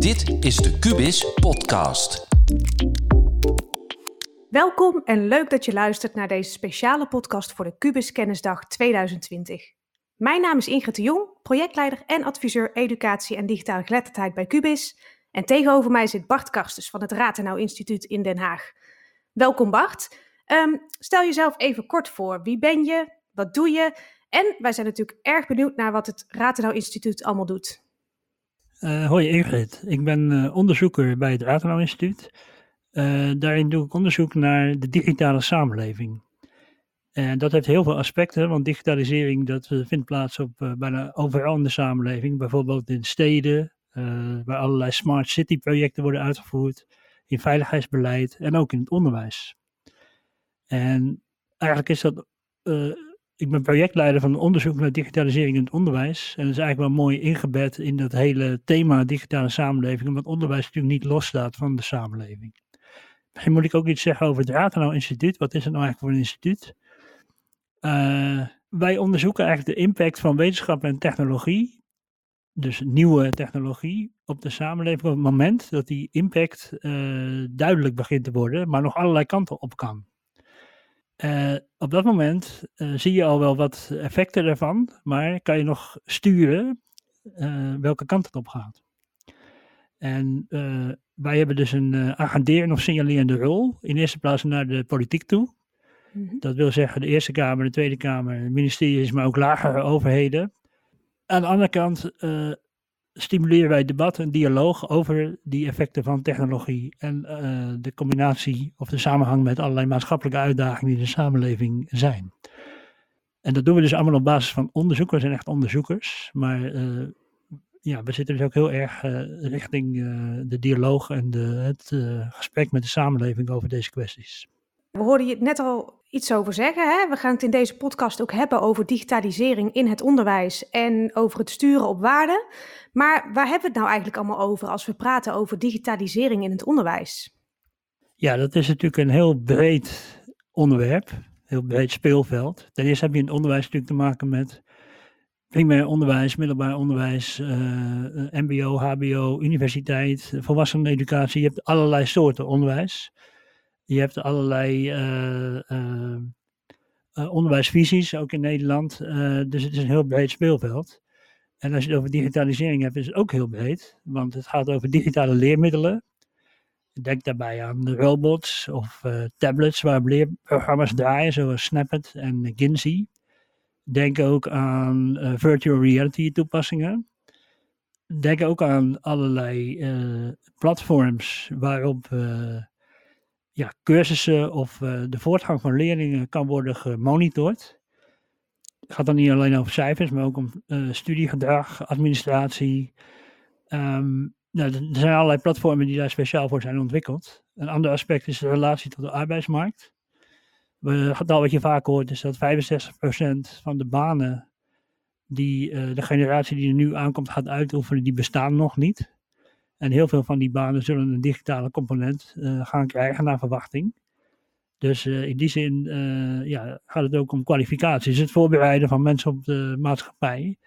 Dit is de Cubis Podcast. Welkom en leuk dat je luistert naar deze speciale podcast voor de Cubis Kennisdag 2020. Mijn naam is Ingrid de Jong, projectleider en adviseur educatie en digitale geletterdheid bij Cubis. En tegenover mij zit Bart Karstens van het Ratenau Instituut in Den Haag. Welkom Bart. Ehm, stel jezelf even kort voor. Wie ben je? Wat doe je? En wij zijn natuurlijk erg benieuwd naar wat het Ratenau Instituut allemaal doet. Uh, hoi Ingrid, ik ben uh, onderzoeker bij het Ratenau Instituut. Uh, daarin doe ik onderzoek naar de digitale samenleving. En dat heeft heel veel aspecten, want digitalisering dat vindt plaats op bijna overal in de samenleving. Bijvoorbeeld in steden, waar allerlei smart city projecten worden uitgevoerd, in veiligheidsbeleid en ook in het onderwijs. En eigenlijk is dat ik ben projectleider van onderzoek naar digitalisering in het onderwijs. En dat is eigenlijk wel mooi ingebed in dat hele thema digitale samenleving, omdat onderwijs natuurlijk niet losstaat van de samenleving. Misschien moet ik ook iets zeggen over het Ratenau Instituut. Wat is het nou eigenlijk voor een instituut? Uh, wij onderzoeken eigenlijk de impact van wetenschap en technologie, dus nieuwe technologie, op de samenleving op het moment dat die impact uh, duidelijk begint te worden, maar nog allerlei kanten op kan. Uh, op dat moment uh, zie je al wel wat effecten ervan, maar kan je nog sturen uh, welke kant het op gaat. En wij hebben dus een agenderende of signalerende rol, in eerste plaats naar de politiek toe. Mm -hmm. Dat wil zeggen de Eerste Kamer, de Tweede Kamer, ministeries, maar ook lagere overheden. Aan de andere kant stimuleren wij debat en dialoog over die effecten van technologie en uh, de combinatie of de samenhang met allerlei maatschappelijke uitdagingen die de samenleving zijn. En dat doen we dus allemaal op basis van onderzoek. We zijn echt onderzoekers, maar uh, ja, we zitten dus ook heel erg uh, richting de dialoog en de, het gesprek met de samenleving over deze kwesties. We hoorden je net al iets over zeggen. Hè? We gaan het in deze podcast ook hebben over digitalisering in het onderwijs en over het sturen op waarde. Maar waar hebben we het nou eigenlijk allemaal over als we praten over digitalisering in het onderwijs? Ja, dat is natuurlijk een heel breed onderwerp, heel breed speelveld. Ten eerste heb je in het onderwijs natuurlijk te maken met primair onderwijs, middelbaar onderwijs, uh, MBO, HBO, universiteit, volwasseneneducatie. Je hebt allerlei soorten onderwijs. Je hebt allerlei uh, uh, onderwijsvisies, ook in Nederland. dus het is een heel breed speelveld. En als je het over digitalisering hebt, is het ook heel breed. Want het gaat over digitale leermiddelen. Denk daarbij aan robots of tablets waar leerprogramma's draaien, zoals Snapit en Ginsey. Denk ook aan virtual reality toepassingen. Denk ook aan allerlei platforms waarop ja, cursussen of uh, de voortgang van leerlingen kan worden gemonitord. Het gaat dan niet alleen over cijfers, maar ook om uh, studiegedrag, administratie. Um, nou, er zijn allerlei platformen die daar speciaal voor zijn ontwikkeld. Een ander aspect is de relatie tot de arbeidsmarkt. Al wat je vaak hoort is dat 65% van de banen die uh, de generatie die er nu aankomt gaat uitoefenen, die bestaan nog niet. En heel veel van die banen zullen een digitale component uh, gaan krijgen naar verwachting. Dus uh, in die zin uh, ja, gaat het ook om kwalificaties. Het voorbereiden van mensen op de maatschappij.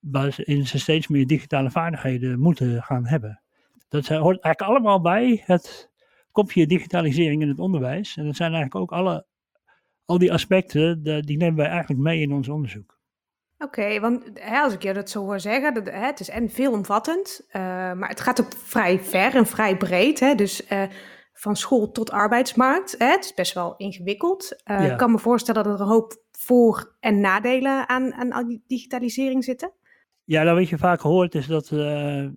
Waarin ze steeds meer digitale vaardigheden moeten gaan hebben. Dat hoort eigenlijk allemaal bij het kopje digitalisering in het onderwijs. En dat zijn eigenlijk ook alle, al die aspecten, die nemen wij eigenlijk mee in ons onderzoek. Oké, want hè, als ik je dat zo hoor zeggen, dat, hè, het is en veelomvattend, uh, maar het gaat ook vrij ver en vrij breed. Hè, dus uh, van school tot arbeidsmarkt. Hè, het is best wel ingewikkeld. Uh, ja. Ik kan me voorstellen dat er een hoop voor- en nadelen aan, aan die digitalisering zitten. Ja, nou wat je vaak hoort is dat wij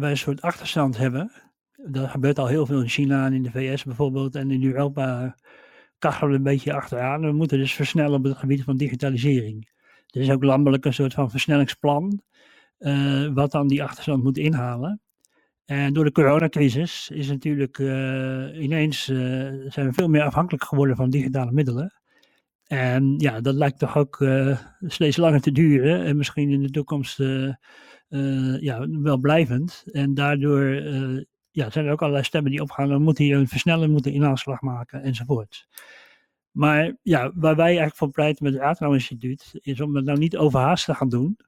een soort achterstand hebben. Dat gebeurt al heel veel in China en in de VS bijvoorbeeld en in Europa kachelen we een beetje achteraan. We moeten dus versnellen op het gebied van digitalisering. Er is ook landelijk een soort van versnellingsplan, uh, wat dan die achterstand moet inhalen. En door de coronacrisis is natuurlijk uh, ineens uh, zijn we veel meer afhankelijk geworden van digitale middelen. En ja, dat lijkt toch ook steeds langer te duren en misschien in de toekomst ja, wel blijvend. En daardoor ja, zijn er ook allerlei stemmen die opgaan. Dan moet hij een versnelling, moeten inhaalslag maken enzovoort. Maar ja, waar wij eigenlijk voor pleiten met het Raadrouw Instituut, is om het nou niet overhaast te gaan doen.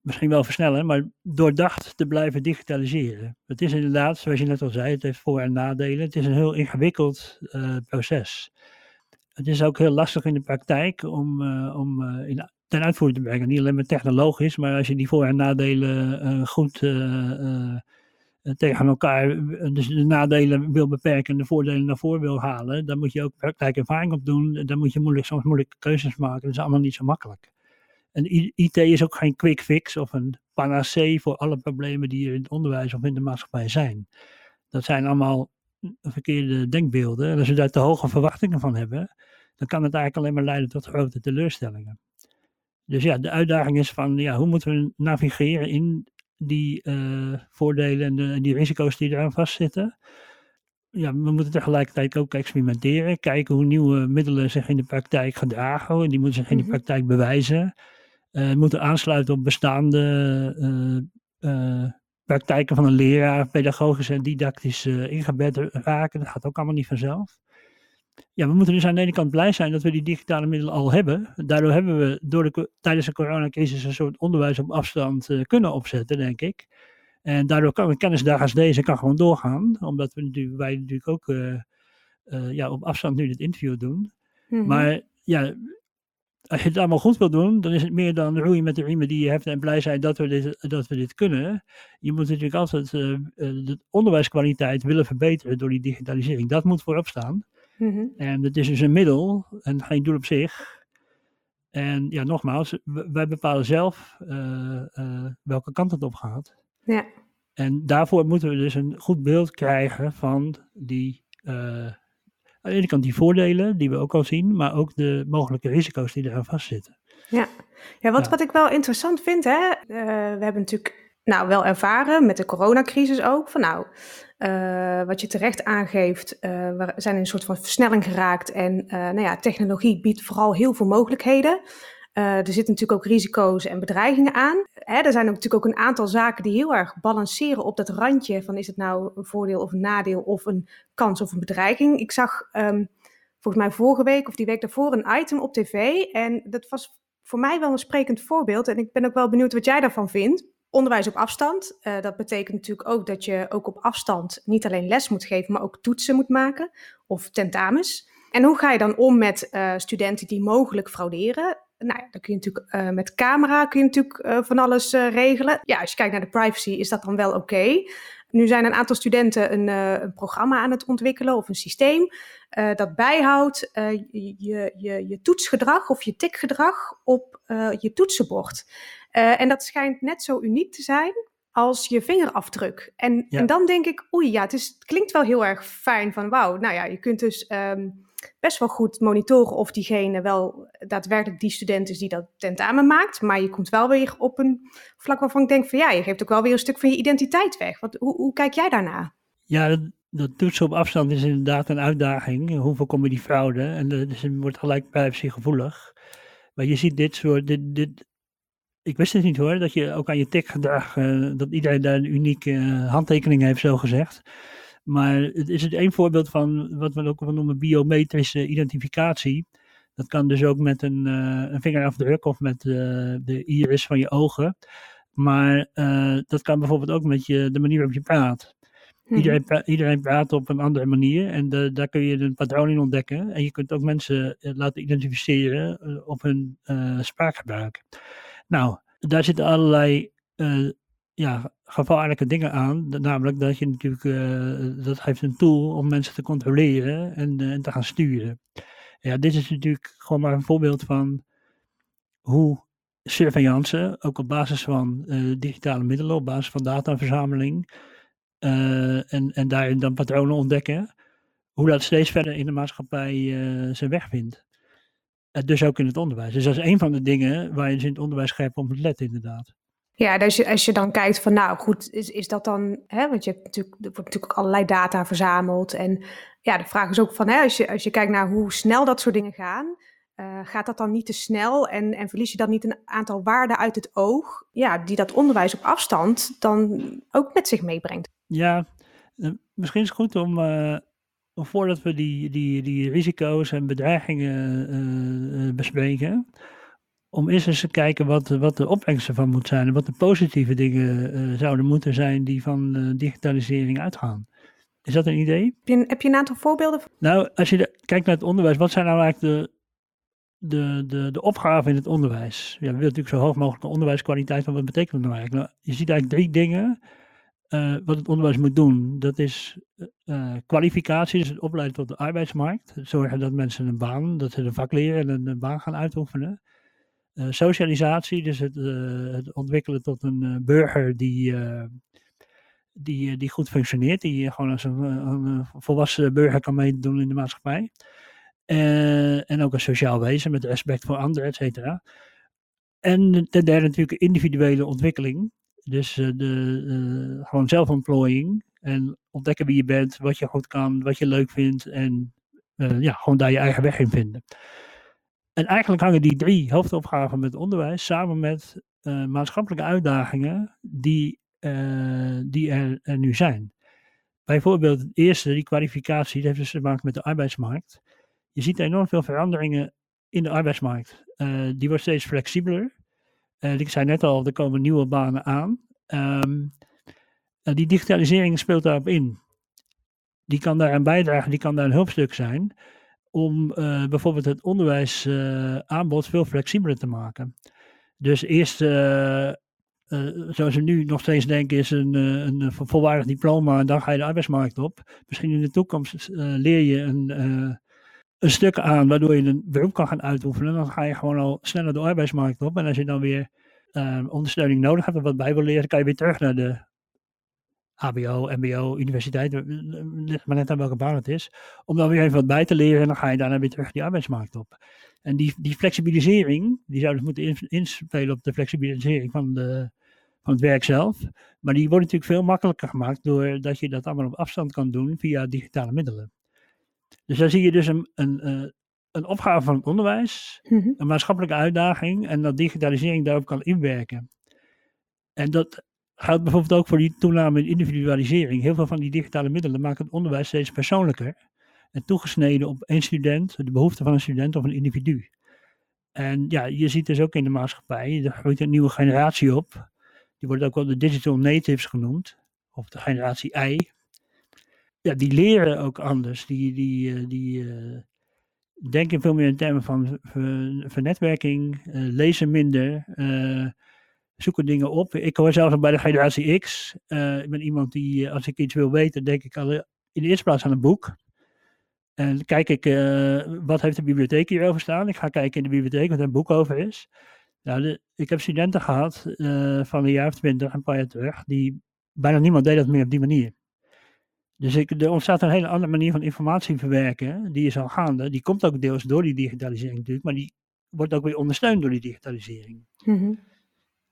misschien wel versnellen, maar doordacht te blijven digitaliseren. Het is inderdaad, zoals je net al zei, het heeft voor- en nadelen. Het is een heel ingewikkeld uh, proces. Het is ook heel lastig in de praktijk om, uh, om uh, in, ten uitvoering te brengen. Niet alleen maar technologisch, maar als je die voor- en nadelen goed tegen elkaar, dus de nadelen wil beperken en de voordelen naar voren wil halen, dan moet je ook praktijkervaring op doen. Dan moet je moeilijk, soms moeilijke keuzes maken. Dat is allemaal niet zo makkelijk. En IT is ook geen quick fix of een panacee voor alle problemen die er in het onderwijs of in de maatschappij zijn. Dat zijn allemaal verkeerde denkbeelden. En als we daar te hoge verwachtingen van hebben, dan kan het eigenlijk alleen maar leiden tot grote teleurstellingen. Dus ja, de uitdaging is van, ja, hoe moeten we navigeren in die uh, voordelen en, de, die risico's die eraan vastzitten? Ja, we moeten tegelijkertijd ook experimenteren, kijken hoe nieuwe middelen zich in de praktijk gedragen. En die moeten zich in de mhm. praktijk bewijzen uh, moeten aansluiten op bestaande uh, praktijken van een leraar, pedagogisch en didactisch ingebed raken. Dat gaat ook allemaal niet vanzelf. Ja, we moeten dus aan de ene kant blij zijn dat we die digitale middelen al hebben. Daardoor hebben we door de, tijdens de coronacrisis een soort onderwijs op afstand kunnen opzetten, denk ik. En daardoor kan een kennisdag als deze kan gewoon doorgaan, omdat we natuurlijk, wij natuurlijk ook ja, op afstand nu dit interview doen. Mm -hmm. Maar ja, als je het allemaal goed wil doen, dan is het meer dan roeien met de riemen die je hebt en blij zijn dat we dit, dat we dit kunnen. Je moet natuurlijk altijd de onderwijskwaliteit willen verbeteren door die digitalisering. Dat moet voorop staan. Mm En het is dus een middel en geen doel op zich. En ja, nogmaals, wij bepalen zelf uh, uh, welke kant het op gaat. Ja. En daarvoor moeten we dus een goed beeld krijgen van die aan de ene kant die voordelen die we ook al zien, maar ook de mogelijke risico's die eraan vastzitten. Ja, ja, wat, wat ik wel interessant vind, hè, we hebben natuurlijk nou, wel ervaren met de coronacrisis ook, van nou, uh, wat je terecht aangeeft, uh, we zijn in een soort van versnelling geraakt en nou ja, technologie biedt vooral heel veel mogelijkheden. Er zitten natuurlijk ook risico's en bedreigingen aan. Hè, er zijn natuurlijk ook een aantal zaken die heel erg balanceren op dat randje van is het nou een voordeel of een nadeel of een kans of een bedreiging. Ik zag um, volgens mij vorige week of die week daarvoor een item op tv en dat was voor mij wel een sprekend voorbeeld en ik ben ook wel benieuwd wat jij daarvan vindt. Onderwijs op afstand, uh, dat betekent natuurlijk ook dat je ook op afstand niet alleen les moet geven, maar ook toetsen moet maken of tentamens. En hoe ga je dan om met uh, studenten die mogelijk frauderen? nou ja, dan kun je natuurlijk uh, met camera kun je natuurlijk van alles regelen. Ja, als je kijkt naar de privacy, is dat dan wel oké. Nu zijn een aantal studenten een, een, programma aan het ontwikkelen of een systeem dat bijhoudt je, je, je toetsgedrag of je tikgedrag op je toetsenbord. en dat schijnt net zo uniek te zijn als je vingerafdruk. En, ja. en dan denk ik, oei, ja, het, is, het klinkt wel heel erg fijn van wauw, nou ja, je kunt dus um, best wel goed monitoren of diegene wel daadwerkelijk die student is die dat tentamen maakt. Maar je komt wel weer op een vlak waarvan ik denk van ja, je geeft ook wel weer een stuk van je identiteit weg. Wat, hoe, hoe kijk jij daarna? Ja, dat, dat toetsen op afstand is inderdaad een uitdaging. Hoe voorkom je die fraude? En het wordt gelijk privacygevoelig. Maar je ziet dit soort, dit, dit, ik wist het niet hoor, dat je ook aan je tikgedrag, uh, dat iedereen daar een unieke uh, handtekening heeft, zo gezegd. Maar het is het één voorbeeld van wat we ook wel noemen biometrische identificatie. Dat kan dus ook met een, uh, een vingerafdruk of met de iris van je ogen. Maar dat kan bijvoorbeeld ook met je, de manier waarop je praat. Mhm. Iedereen, pra iedereen, praat op een andere manier en de, daar kun je een patroon in ontdekken. En je kunt ook mensen laten identificeren op hun spraakgebruik. Nou, daar zitten allerlei ja, gevaarlijke dingen aan. Namelijk dat je natuurlijk, uh, dat heeft een tool om mensen te controleren en, uh, en, te gaan sturen. Ja, dit is natuurlijk gewoon maar een voorbeeld van hoe surveillance, ook op basis van digitale middelen, op basis van dataverzameling, en, en daarin dan patronen ontdekken, hoe dat steeds verder in de maatschappij zijn weg vindt. Eh, dus ook in het onderwijs. Dus dat is een van de dingen waar je dus in het onderwijs scherp op moet letten, inderdaad. Ja, dus als je dan kijkt van, nou goed, is, is dat dan, hè, want je hebt natuurlijk, er wordt natuurlijk allerlei data verzameld. En ja, de vraag is ook van, hè, als, je, als je kijkt naar hoe snel dat soort dingen gaan, uh, gaat dat dan niet te snel en, en verlies je dan niet een aantal waarden uit het oog, ja, die dat onderwijs op afstand dan ook met zich meebrengt? Ja, uh, misschien is het goed om uh, voordat we die, die, die risico's en bedreigingen bespreken, om eens eens te kijken wat, wat de opbrengst ervan moet zijn en wat de positieve dingen eh, zouden moeten zijn die van uh, digitalisering uitgaan. Is dat een idee? Heb je, heb je een aantal voorbeelden? Nou, als je kijkt naar het onderwijs, wat zijn nou eigenlijk de, de, de, de opgaven in het onderwijs? Ja, we willen natuurlijk zo hoog mogelijk onderwijskwaliteit, maar wat betekent dat nou eigenlijk? Nou, je ziet eigenlijk drie dingen uh, wat het onderwijs moet doen. Dat is uh, kwalificatie, dus het opleiden tot de arbeidsmarkt. Zorgen dat mensen een baan, dat ze een vak leren en een baan gaan uitoefenen. Uh, socialisatie, dus het, het, ontwikkelen tot een burger die, die, die goed functioneert, die gewoon als een, volwassen burger kan meedoen in de maatschappij. en ook een sociaal wezen met respect voor anderen, et cetera. En ten derde natuurlijk individuele ontwikkeling. Dus de, uh, gewoon zelfontplooiing en ontdekken wie je bent, wat je goed kan, wat je leuk vindt en ja, gewoon daar je eigen weg in vinden. En eigenlijk hangen die drie hoofdopgaven met onderwijs samen met maatschappelijke uitdagingen die, die er, nu zijn. Bijvoorbeeld het eerste, die kwalificatie, heeft dus te maken met de arbeidsmarkt. Je ziet enorm veel veranderingen in de arbeidsmarkt. die wordt steeds flexibeler. Ik zei net al, er komen nieuwe banen aan. Um, die digitalisering speelt daarop in. Die kan daar aan bijdragen, die kan daar een hulpstuk zijn. Om uh, bijvoorbeeld het onderwijsaanbod uh, veel flexibeler te maken. Dus eerst, zoals we nu nog steeds denken, is een, een volwaardig diploma en dan ga je de arbeidsmarkt op. Misschien in de toekomst leer je een een stuk aan waardoor je een beroep kan gaan uitoefenen. Dan ga je gewoon al sneller de arbeidsmarkt op. En als je dan weer ondersteuning nodig hebt of wat bij wil leren, kan je weer terug naar de HBO, MBO, universiteit. Ligt maar net aan welke baan het is. Om dan weer even wat bij te leren en dan ga je daarna weer terug die arbeidsmarkt op. En die, die flexibilisering, die zou dus moeten inspelen op de flexibilisering van, de, van het werk zelf. Maar die wordt natuurlijk veel makkelijker gemaakt doordat je dat allemaal op afstand kan doen via digitale middelen. Dus daar zie je dus een, een, eh, een opgave van het onderwijs, mm-hmm. een maatschappelijke uitdaging en dat digitalisering daarop kan inwerken. En dat geldt bijvoorbeeld ook voor die toename in individualisering. Heel veel van die digitale middelen maken het onderwijs steeds persoonlijker en toegesneden op één student, de behoefte van een student of een individu. En ja, je ziet dus ook in de maatschappij, er groeit een nieuwe generatie op. Die wordt ook wel de digital natives genoemd, of de generatie I ja, die leren ook anders. Die, die, uh, die uh, denken veel meer in termen van vernetwerking, uh, lezen minder, zoeken dingen op. Ik hoor zelfs bij de generatie X. ik ben iemand die, als ik iets wil weten, denk ik al in de eerste plaats aan een boek. En kijk ik, wat heeft de bibliotheek hierover staan? Ik ga kijken in de bibliotheek wat er een boek over is. Nou, ik heb studenten gehad van een jaar of twintig, een paar jaar terug, die bijna niemand deed dat meer op die manier. Dus ik, er ontstaat een hele andere manier van informatie verwerken. Die is al gaande. Die komt ook deels door die digitalisering natuurlijk. Maar die wordt ook weer ondersteund door die digitalisering. Mm-hmm.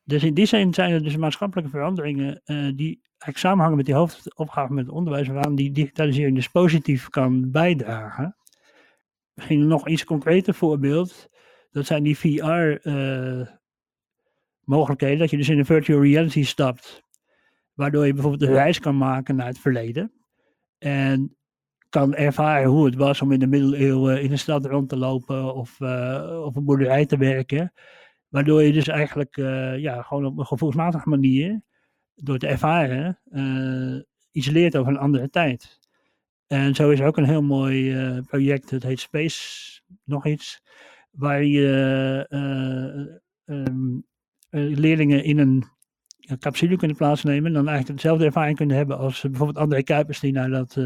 Dus in die zin zijn er dus maatschappelijke veranderingen uh, die eigenlijk samenhangen met die hoofdopgave met het onderwijs, waaraan die digitalisering dus positief kan bijdragen. Misschien nog iets concreter voorbeeld, dat zijn die VR-mogelijkheden, eh, dat je dus in een virtual reality stapt, waardoor je bijvoorbeeld een reis kan maken naar het verleden. En kan ervaren hoe het was om in de middeleeuwen in een stad rond te lopen of uh, op een boerderij te werken. Waardoor je dus eigenlijk uh, ja, gewoon op een gevoelsmatige manier, door te ervaren, uh, iets leert over een andere tijd. En zo is er ook een heel mooi project, het heet Space, nog iets, waar je um, leerlingen in een capsule kunnen plaatsnemen. En dan eigenlijk dezelfde ervaring kunnen hebben als bijvoorbeeld André Kuipers die naar dat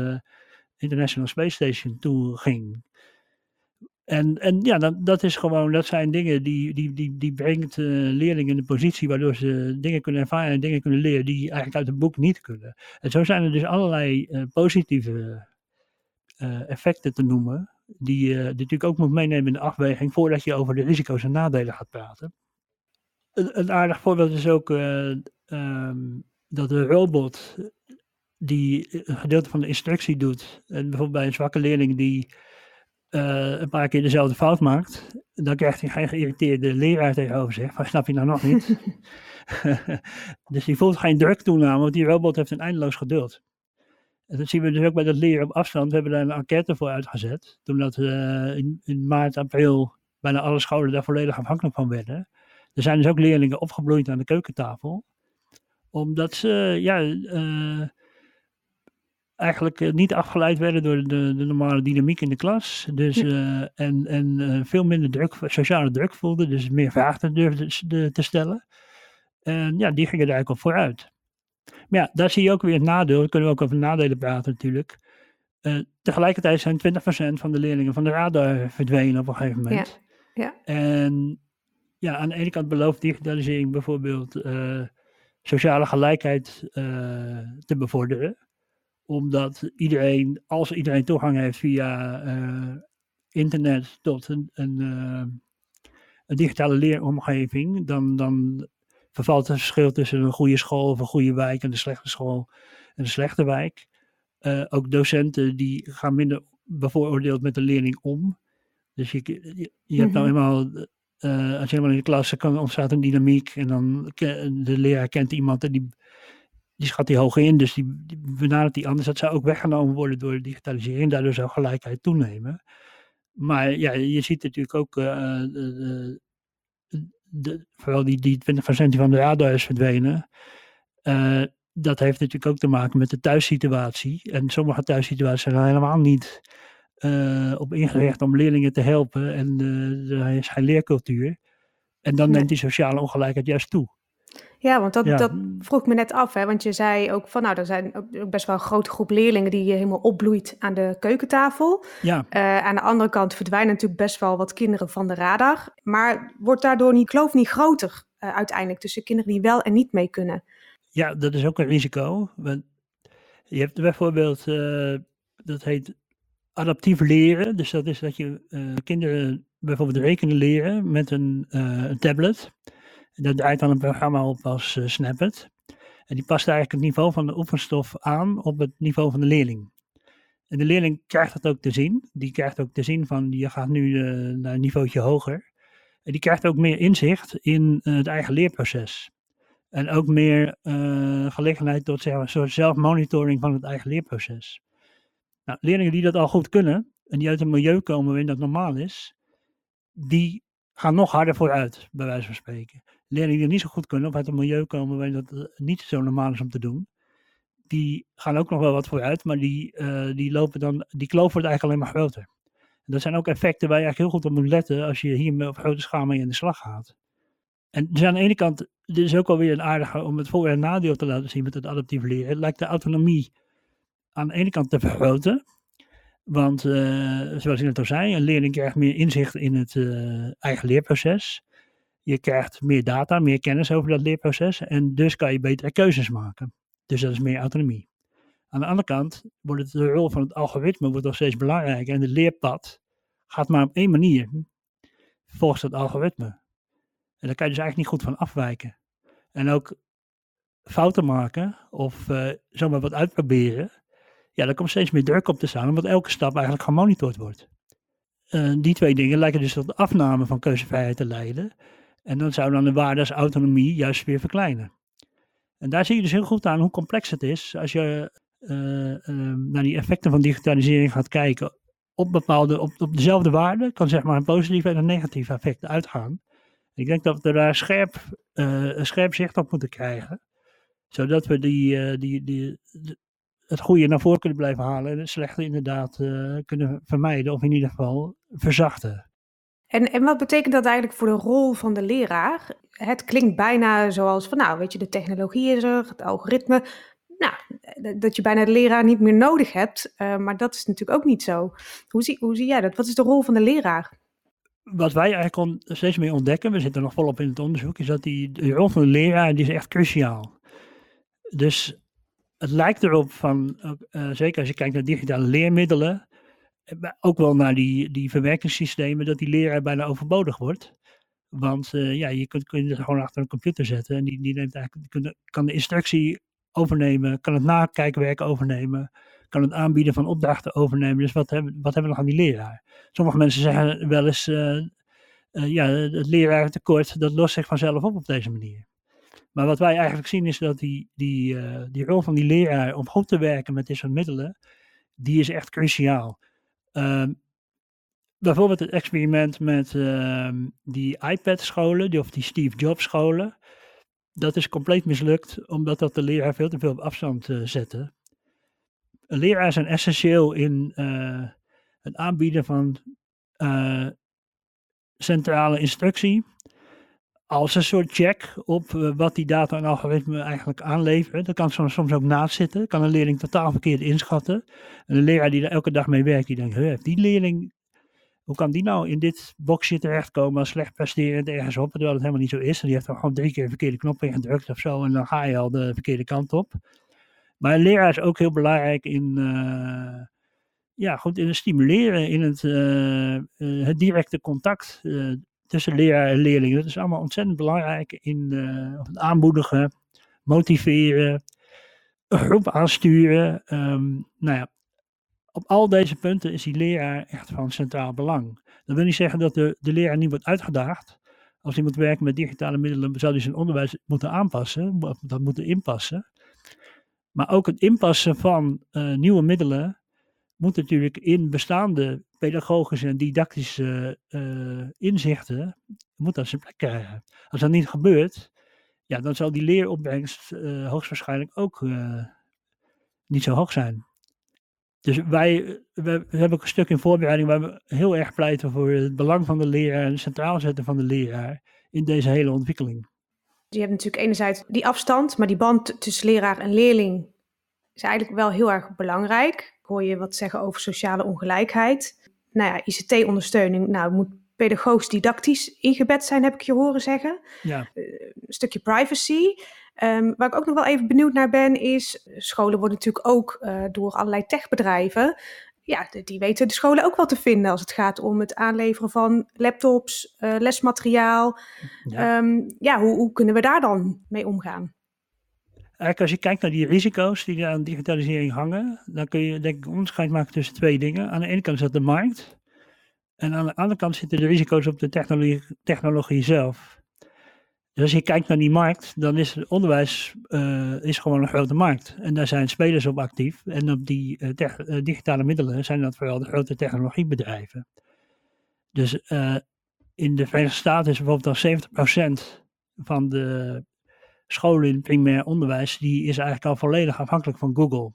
International Space Station toe ging. En, en ja, dat, dat is gewoon, dat zijn dingen die, die, die, die brengt uh, leerlingen in de positie waardoor ze dingen kunnen ervaren en dingen kunnen leren die eigenlijk uit het boek niet kunnen. En zo zijn er dus allerlei positieve effecten te noemen, die je natuurlijk ook moet meenemen in de afweging voordat je over de risico's en nadelen gaat praten een, aardig voorbeeld is ook um, dat de robot die een gedeelte van de instructie doet, en bijvoorbeeld bij een zwakke leerling die uh, een paar keer dezelfde fout maakt, dan krijgt hij geen geïrriteerde leraar tegenover zich, van snap je nou nog niet? dus die voelt geen druk toename, want die robot heeft een eindeloos geduld. En dat zien we dus ook bij dat leren op afstand. We hebben daar een enquête voor uitgezet. Toen dat uh, in, in maart, april bijna alle scholen daar volledig afhankelijk van werden. Er zijn dus ook leerlingen opgebloeid aan de keukentafel, omdat ze ja, uh, eigenlijk eh, niet afgeleid werden door de, de, normale dynamiek in de klas. Dus, uh, en en veel minder druk, sociale druk voelden, dus meer vragen durfden te stellen. En ja, die gingen er eigenlijk op vooruit. Maar ja, daar zie je ook weer het nadeel. Daar kunnen we ook over nadelen praten natuurlijk. Uh, tegelijkertijd zijn 20% van de leerlingen van de radar verdwenen op een gegeven moment. Ja. ja. En ja, aan de ene kant belooft digitalisering bijvoorbeeld sociale gelijkheid te bevorderen. Omdat iedereen, als iedereen toegang heeft via internet tot een, een, een digitale leeromgeving, dan, dan vervalt het verschil tussen een goede school of een goede wijk en een slechte school en een slechte wijk. Uh, ook docenten die gaan minder bevooroordeeld met de leerling om. Dus je, je, je hebt nou mhm. eenmaal, uh, als je helemaal in de klas kan ontstaat een dynamiek en dan de leraar kent iemand en die, die schat die hoog in, dus die, die benadert die anders. Dat zou ook weggenomen worden door de digitalisering, daardoor zou gelijkheid toenemen. Maar ja, je ziet natuurlijk ook uh, de, de, vooral die, die 20% die van de radar is verdwenen, uh, dat heeft natuurlijk ook te maken met de thuissituatie. En sommige thuissituaties zijn helemaal niet uh, op ingericht om leerlingen te helpen. En er is geen leercultuur. En dan neemt die sociale ongelijkheid juist toe. Ja, want dat, dat vroeg me net af. Hè? Want je zei ook van, nou, er zijn ook best wel een grote groep leerlingen die helemaal opbloeit aan de keukentafel. Ja. Uh, aan de andere kant verdwijnen natuurlijk best wel wat kinderen van de radar. Maar wordt daardoor die kloof niet groter uh, uiteindelijk tussen kinderen die wel en niet mee kunnen? Ja, dat is ook een risico. Want je hebt bijvoorbeeld, uh, dat heet adaptief leren. Dus dat is dat je kinderen bijvoorbeeld rekenen leren met een, een tablet. Daar draait dan een programma op als uh, Snapit. En die past eigenlijk het niveau van de oefenstof aan op het niveau van de leerling. En de leerling krijgt dat ook te zien. Die krijgt ook te zien van, je gaat nu uh, naar een niveautje hoger. En die krijgt ook meer inzicht in uh, het eigen leerproces. En ook meer gelegenheid tot zeg maar, soort zelfmonitoring van het eigen leerproces. Nou, leerlingen die dat al goed kunnen, en die uit een milieu komen waarin dat normaal is, die gaan nog harder vooruit, bij wijze van spreken leerlingen die niet zo goed kunnen of uit een milieu komen waar dat eh, niet zo normaal is om te doen, die gaan ook nog wel wat vooruit, maar die, uh, die lopen dan, die kloof wordt eigenlijk alleen maar groter. Dat zijn ook effecten waar je eigenlijk heel goed op moet letten als je hier op grote schaal mee in de slag gaat. En dus aan de ene kant, dit is ook alweer een aardige om het voor- en nadeel te laten zien met het adaptief leren. Het lijkt de autonomie aan de ene kant te vergroten. Want uh, zoals ik net al zei, een leerling krijgt meer inzicht in het eigen leerproces. Je krijgt meer data, meer kennis over dat leerproces en dus kan je betere keuzes maken. Dus dat is meer autonomie. Aan de andere kant wordt het, de rol van het algoritme wordt nog steeds belangrijker en het leerpad gaat maar op één manier, volgens het algoritme. En daar kan je dus eigenlijk niet goed van afwijken. En ook fouten maken of uh, zomaar wat uitproberen, ja, daar komt steeds meer druk op te staan, omdat elke stap eigenlijk gemonitord wordt. Die twee dingen lijken dus tot afname van keuzevrijheid te leiden. En dan zou dan de waarde als autonomie juist weer verkleinen. En daar zie je dus heel goed aan hoe complex het is als je uh, uh, naar die effecten van digitalisering gaat kijken. Op, bepaalde, op, op dezelfde waarde kan zeg maar een positief en een negatief effect uitgaan. Ik denk dat we daar scherp, uh, een scherp zicht op moeten krijgen. Zodat we die, die, die, het goede naar voren kunnen blijven halen en het slechte inderdaad kunnen vermijden of in ieder geval verzachten. En, en wat betekent dat eigenlijk voor de rol van de leraar? Het klinkt bijna zoals van, nou, weet je, de technologie is er, het algoritme. Nou, dat je bijna de leraar niet meer nodig hebt. Uh, maar dat is natuurlijk ook niet zo. Hoe zie, hoe zie jij dat? Wat is de rol van de leraar? Wat wij eigenlijk steeds meer ontdekken, we zitten nog volop in het onderzoek, is dat die de rol van de leraar die is echt cruciaal. Dus het lijkt erop van, uh, zeker als je kijkt naar digitale leermiddelen, ook wel naar die, die verwerkingssystemen, dat die leraar bijna overbodig wordt. Want uh, ja, je kunt, kun je er gewoon achter een computer zetten en die, die neemt eigenlijk, kan de instructie overnemen, kan het nakijkwerk overnemen, kan het aanbieden van opdrachten overnemen. Dus wat hebben, wat hebben we nog aan die leraar? Sommige mensen zeggen wel eens, uh, uh, ja, het leraartekort, dat lost zich vanzelf op op deze manier. Maar wat wij eigenlijk zien is dat die, die, die rol van die leraar om goed te werken met dit soort middelen, die is echt cruciaal. Ehm, bijvoorbeeld het experiment met ehm, die iPad-scholen, die, of die Steve Jobs-scholen. Dat is compleet mislukt, omdat dat de leraar veel te veel op afstand uh, zette. Een leraar zijn essentieel in uh, het aanbieden van uh, centrale instructie. Als een soort check op wat die data en algoritme eigenlijk aanleveren. Dat kan soms, soms ook naast zitten. Kan een leerling totaal verkeerd inschatten. En een leraar die er elke dag mee werkt, die denkt, die leerling hoe kan die nou in dit boxje terechtkomen als slecht presterend ergens op, terwijl het helemaal niet zo is. En die heeft dan gewoon drie keer de verkeerde knop ingedrukt of zo en dan ga je al de verkeerde kant op. Maar een leraar is ook heel belangrijk in, uh, ja, goed, in het stimuleren, in het, uh, het directe contact tussen leraar en leerling. Dat is allemaal ontzettend belangrijk in het aanmoedigen, motiveren, een groep aansturen. Um, nou ja, op al deze punten is die leraar echt van centraal belang. Dat wil niet zeggen dat de, de leraar niet wordt uitgedaagd. Als hij moet werken met digitale middelen, zou hij zijn onderwijs moeten aanpassen, dat moeten inpassen. Maar ook het inpassen van uh, nieuwe middelen moet natuurlijk in bestaande pedagogische en didactische uh, inzichten, moet dat zijn plek krijgen. Als dat niet gebeurt, ja, dan zal die leeropbrengst uh, hoogstwaarschijnlijk ook niet zo hoog zijn. Dus wij we, hebben ook een stuk in voorbereiding waar we heel erg pleiten voor het belang van de leraar en het centraal zetten van de leraar in deze hele ontwikkeling. Je hebt natuurlijk enerzijds die afstand, maar die band tussen leraar en leerling is eigenlijk wel heel erg belangrijk. Ik hoor je wat zeggen over sociale ongelijkheid. Nou ja, ICT-ondersteuning, nou, moet pedagogisch didactisch ingebed zijn, heb ik je horen zeggen. Ja. Uh, een stukje privacy. Um, waar ik ook nog wel even benieuwd naar ben, is scholen worden natuurlijk ook uh, door allerlei techbedrijven. Ja, die weten de scholen ook wel te vinden als het gaat om het aanleveren van laptops, uh, lesmateriaal. Ja, um, ja hoe, hoe, kunnen we daar dan mee omgaan? Eigenlijk als je kijkt naar die risico's die aan digitalisering hangen, dan kun je denk ik onderscheid maken tussen twee dingen. Aan de ene kant is dat de markt. En aan de andere kant zitten de risico's op de technologie, technologie zelf. Dus als je kijkt naar die markt, dan is het onderwijs uh, is gewoon een grote markt. En daar zijn spelers op actief. En op die uh, uh, digitale middelen zijn dat vooral de grote technologiebedrijven. Dus in de Verenigde Staten is bijvoorbeeld al 70% van de scholen in primair onderwijs, die is eigenlijk al volledig afhankelijk van Google.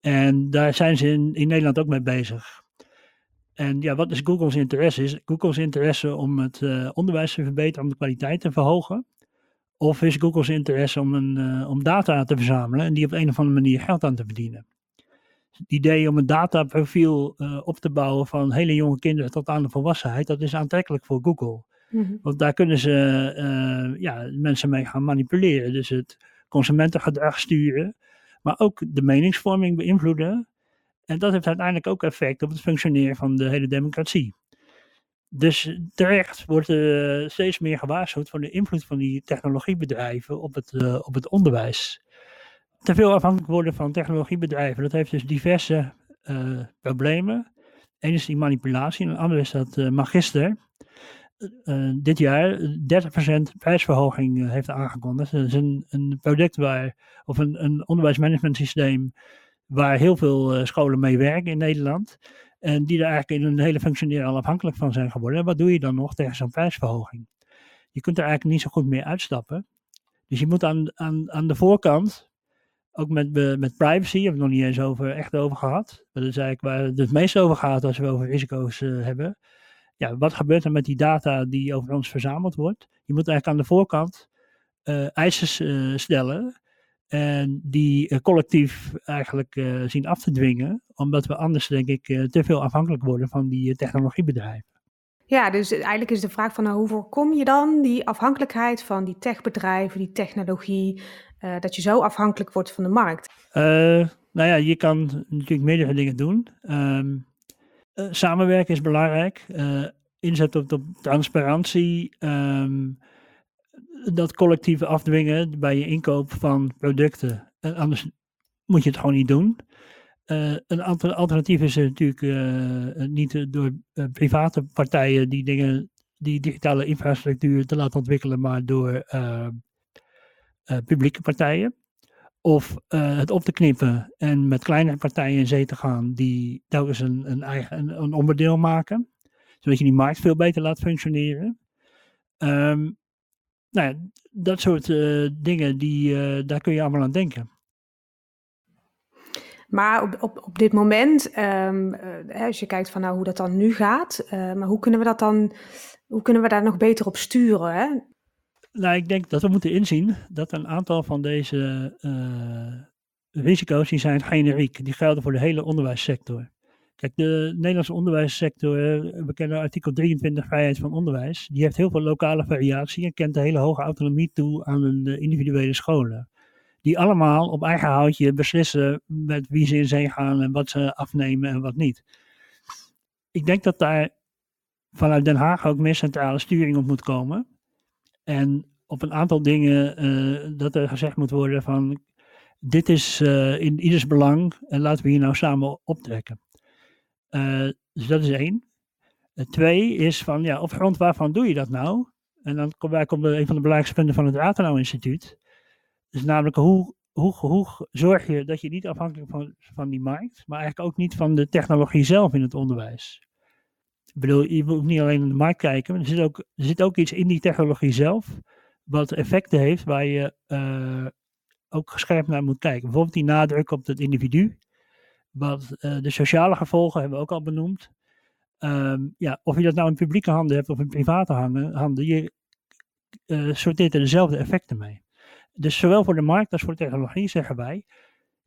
En daar zijn ze in, in Nederland ook mee bezig. En ja, wat is Google's interesse? Is Google's interesse om het uh, onderwijs te verbeteren, om de kwaliteit te verhogen? Of is Google's interesse om, een, uh, om data te verzamelen en die op een of andere manier geld aan te verdienen? Het idee om een dataprofiel uh, op te bouwen van hele jonge kinderen tot aan de volwassenheid, dat is aantrekkelijk voor Google. Mm-hmm. Want daar kunnen ze ja, mensen mee gaan manipuleren. Dus het consumentengedrag sturen, maar ook de meningsvorming beïnvloeden. En dat heeft uiteindelijk ook effect op het functioneren van de hele democratie. Dus terecht wordt uh, steeds meer gewaarschuwd voor de invloed van die technologiebedrijven op het, uh, op het onderwijs. Te veel afhankelijk worden van technologiebedrijven, dat heeft dus diverse problemen. Eén is die manipulatie en een ander is dat Magister dit jaar 30% prijsverhoging heeft aangekondigd. Dat is een, een product waar, of een, een onderwijsmanagement systeem waar heel veel scholen mee werken in Nederland. En die er eigenlijk in hun hele functioneren al afhankelijk van zijn geworden. En wat doe je dan nog tegen zo'n prijsverhoging? Je kunt er eigenlijk niet zo goed meer uitstappen. Dus je moet aan, aan, aan de voorkant, ook met, met privacy, hebben we nog niet eens over, echt over gehad. Dat is eigenlijk waar het het meest over gaat als we over risico's hebben. Ja, wat gebeurt er met die data die over ons verzameld wordt? Je moet eigenlijk aan de voorkant uh, eisen stellen en die uh, collectief eigenlijk zien af te dwingen, omdat we anders, denk ik, te veel afhankelijk worden van die technologiebedrijven. Ja, dus eigenlijk is de vraag van nou, hoe voorkom je dan die afhankelijkheid van die techbedrijven, die technologie, dat je zo afhankelijk wordt van de markt? nou ja, je kan natuurlijk meerdere dingen doen. Um, samenwerken is belangrijk. inzet op, op transparantie. Um, dat collectieve afdwingen bij je inkoop van producten. En anders moet je het gewoon niet doen. Een alternatief is natuurlijk niet door private partijen die dingen, die digitale infrastructuur te laten ontwikkelen, maar door publieke partijen. Of uh, het op te knippen en met kleinere partijen in zee te gaan die telkens een, een eigen een, een onderdeel maken. Zodat je die markt veel beter laat functioneren. Um, nou ja, dat soort uh, dingen, die, uh, daar kun je allemaal aan denken. Maar op, op, op dit moment, uh, als je kijkt van nou hoe dat dan nu gaat, maar hoe kunnen we dat dan, hoe kunnen we daar nog beter op sturen? Hè? Nou, ik denk dat we moeten inzien dat een aantal van deze risico's, die zijn generiek. Die gelden voor de hele onderwijssector. Kijk, de Nederlandse onderwijssector, we kennen artikel 23 vrijheid van onderwijs, die heeft heel veel lokale variatie en kent een hele hoge autonomie toe aan de individuele scholen. Die allemaal op eigen houtje beslissen met wie ze in zee gaan en wat ze afnemen en wat niet. Ik denk dat daar vanuit Den Haag ook meer centrale sturing op moet komen. En op een aantal dingen uh, dat er gezegd moet worden van dit is uh, in ieders belang en laten we hier nou samen optrekken. Uh, dus dat is één. Twee is van, ja, op grond waarvan doe je dat nou? En dan kom wij op een van de belangrijkste punten van het Rathenau Instituut. Dus namelijk, hoe, hoe, hoe zorg je dat je niet afhankelijk van, van die markt, maar eigenlijk ook niet van de technologie zelf in het onderwijs. Ik bedoel, je moet niet alleen naar de markt kijken, maar er zit ook, er zit ook iets in die technologie zelf, wat effecten heeft waar je uh, ook gescherpt naar moet kijken. Bijvoorbeeld die nadruk op het individu. Wat uh, de sociale gevolgen hebben we ook al benoemd. Um, ja, of je dat nou in publieke handen hebt of in private handen, je uh, sorteert er dezelfde effecten mee. Dus zowel voor de markt als voor de technologie zeggen wij,